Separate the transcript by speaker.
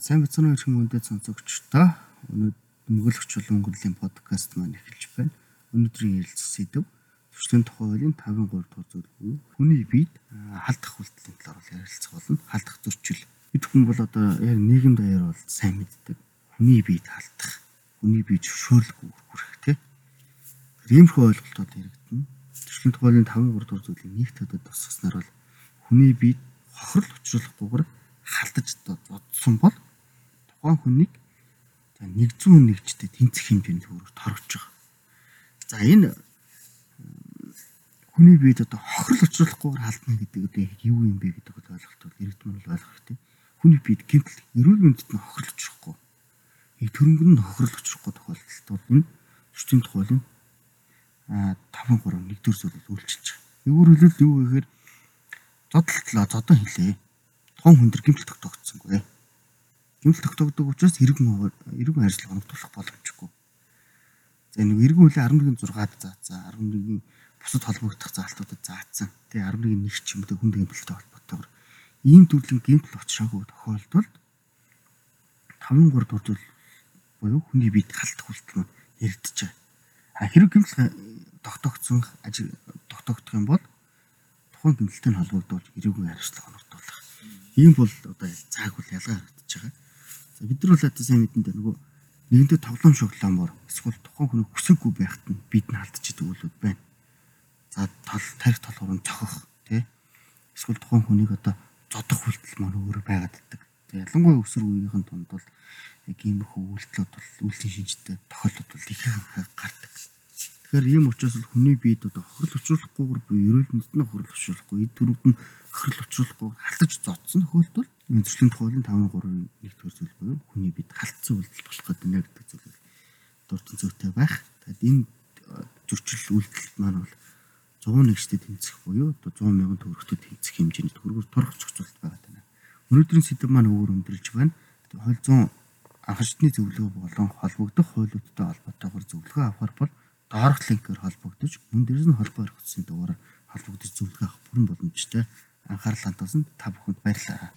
Speaker 1: сайн бацхан өрх мөндөд сонсогчдоо өнөөдөр болон өнгөрлийн подкаст маань эхэлж байна. Өнөөдрийн ярилцах сэдэв төвчлэн тухай хуулийн 53 дугаар зүйл буюу хүний биед халдах үйлдэлийн талаар ярилцах болно. Халдах зөрчил. Бид хүн бол одоо яг нийгэм даяар бол сайн мэддэг. Хүний биед халдах, хүний бие зөвшөөрлөг хүрэх тийм. Иймэрхүү ойлголтууд яригдана. Төвчлэн тухай хуулийн 53 дугаар зүйлийг нэгт өдөрт тусгаснаар бол хүний биед хохирол учруулахгүйгээр халдаж зодсон бол тухайн хүнийг за 100 нэгжтэй тэнцэх хэмжээнд хүрэх торгож байгаа. За энэ хүний биед одоо хохирол учруулахгүйгээр халдна гэдэг одоо юу юм бэ гэдэг ойлголт бол иргэдмэн бол ойлгох хэрэгтэй. Хүний биед гинтл эрүүл мэндэд нь хохирол учрахгүй. И төрөнгөнд нь хохирол учрахгүй тохиолдолд бол энэ төсвийн тухайлын а 5 3 нэгдүгээр зүйл үйлчилж байгаа. Өөрөөр хэлбэл юу гэхээр зодтолтлоо зодон хэлээ тухайн хүн төр гимтэл тогтоогдсонгүй. Гимтэл тогтоогддог учраас иргэн иргэн харилцаа оногдуулах боломжгүй. За нэг иргэн хүлээ 11-6-ад заацсан, 11-ийн бусад холбогдох заалтуудад заацсан. Тэгээ 11-ийн нэг ч юм уу хүн гимтэлтэй холбоотойгоор ийм төрлийн гимтэл очроогүй тохиолдолд 5-3 дугаар зүйл буюу хүний биед халтах үйлдэл яригдчих байгаа. А хэрэг гимтэл тогтоогдсон ажил тогтоогдох юм бол тухайн гимтэлтэй холбогдуулж иргэн харилцаа оногдуулах Ийм бол одоо цааг бол ялгаа харагдаж байгаа. Бид нар бол одоо сайн мэдэн нөгөө нэгэндээ тоглоом шоглоомор эсвэл тухайн хүний хүсэггүй байхад нь бид нь алдчих идэг үйлүүд байна. За тол тарих толгоор нь цохох тий. Эсвэл тухайн хүнийг одоо зодох үйлдэл маань өөр байгаад байдаг. За ялангуяа өсөр үеийнхэн тунд бол яг иймэрхүү үйлдэлүүд бол үйлдлийн шинжтэй тохиолдол бол их гардаг. Тэгэхээр ийм учраас л хүний биед одоо хохирол учруулахгүйгээр буюу эрүүл мэндэд нь хохирол учруулахгүй, эд төрөнд нь хохирол учруулахгүй халтаж зодсон тохиолдолд мэдрэлтийн тухайлын 5-3 нэгдүгээр зүйл буюу хүний биед халтсан үйлдэл болох гэдэг нэ гэдэг зүйл дурдсан зүйтэй байх. Тэгэхээр энэ зөрчил үйлдэл маань бол 100 нэгштэй тэнцэх буюу одоо 100 мянган төгрөгтэй тэнцэх хэмжээний төгрөгөөр торох зохицуулт байгаа даа. Өнөөдрийн сэдэв маань өөр өндөрлж байна. Хууль 100 анхчдны зөвлөгөө болон холбогдох хуулиудтай холбоотойгоор зөвлөгөө авахар бол доорх линкээр холбогдож мөн дээрс нь холбоо өргөцсөн дугаар холбогдож зөвлөгөө авах бүрэн боломжтой анхаарал хандуулсан та бүхэнд баярлалаа.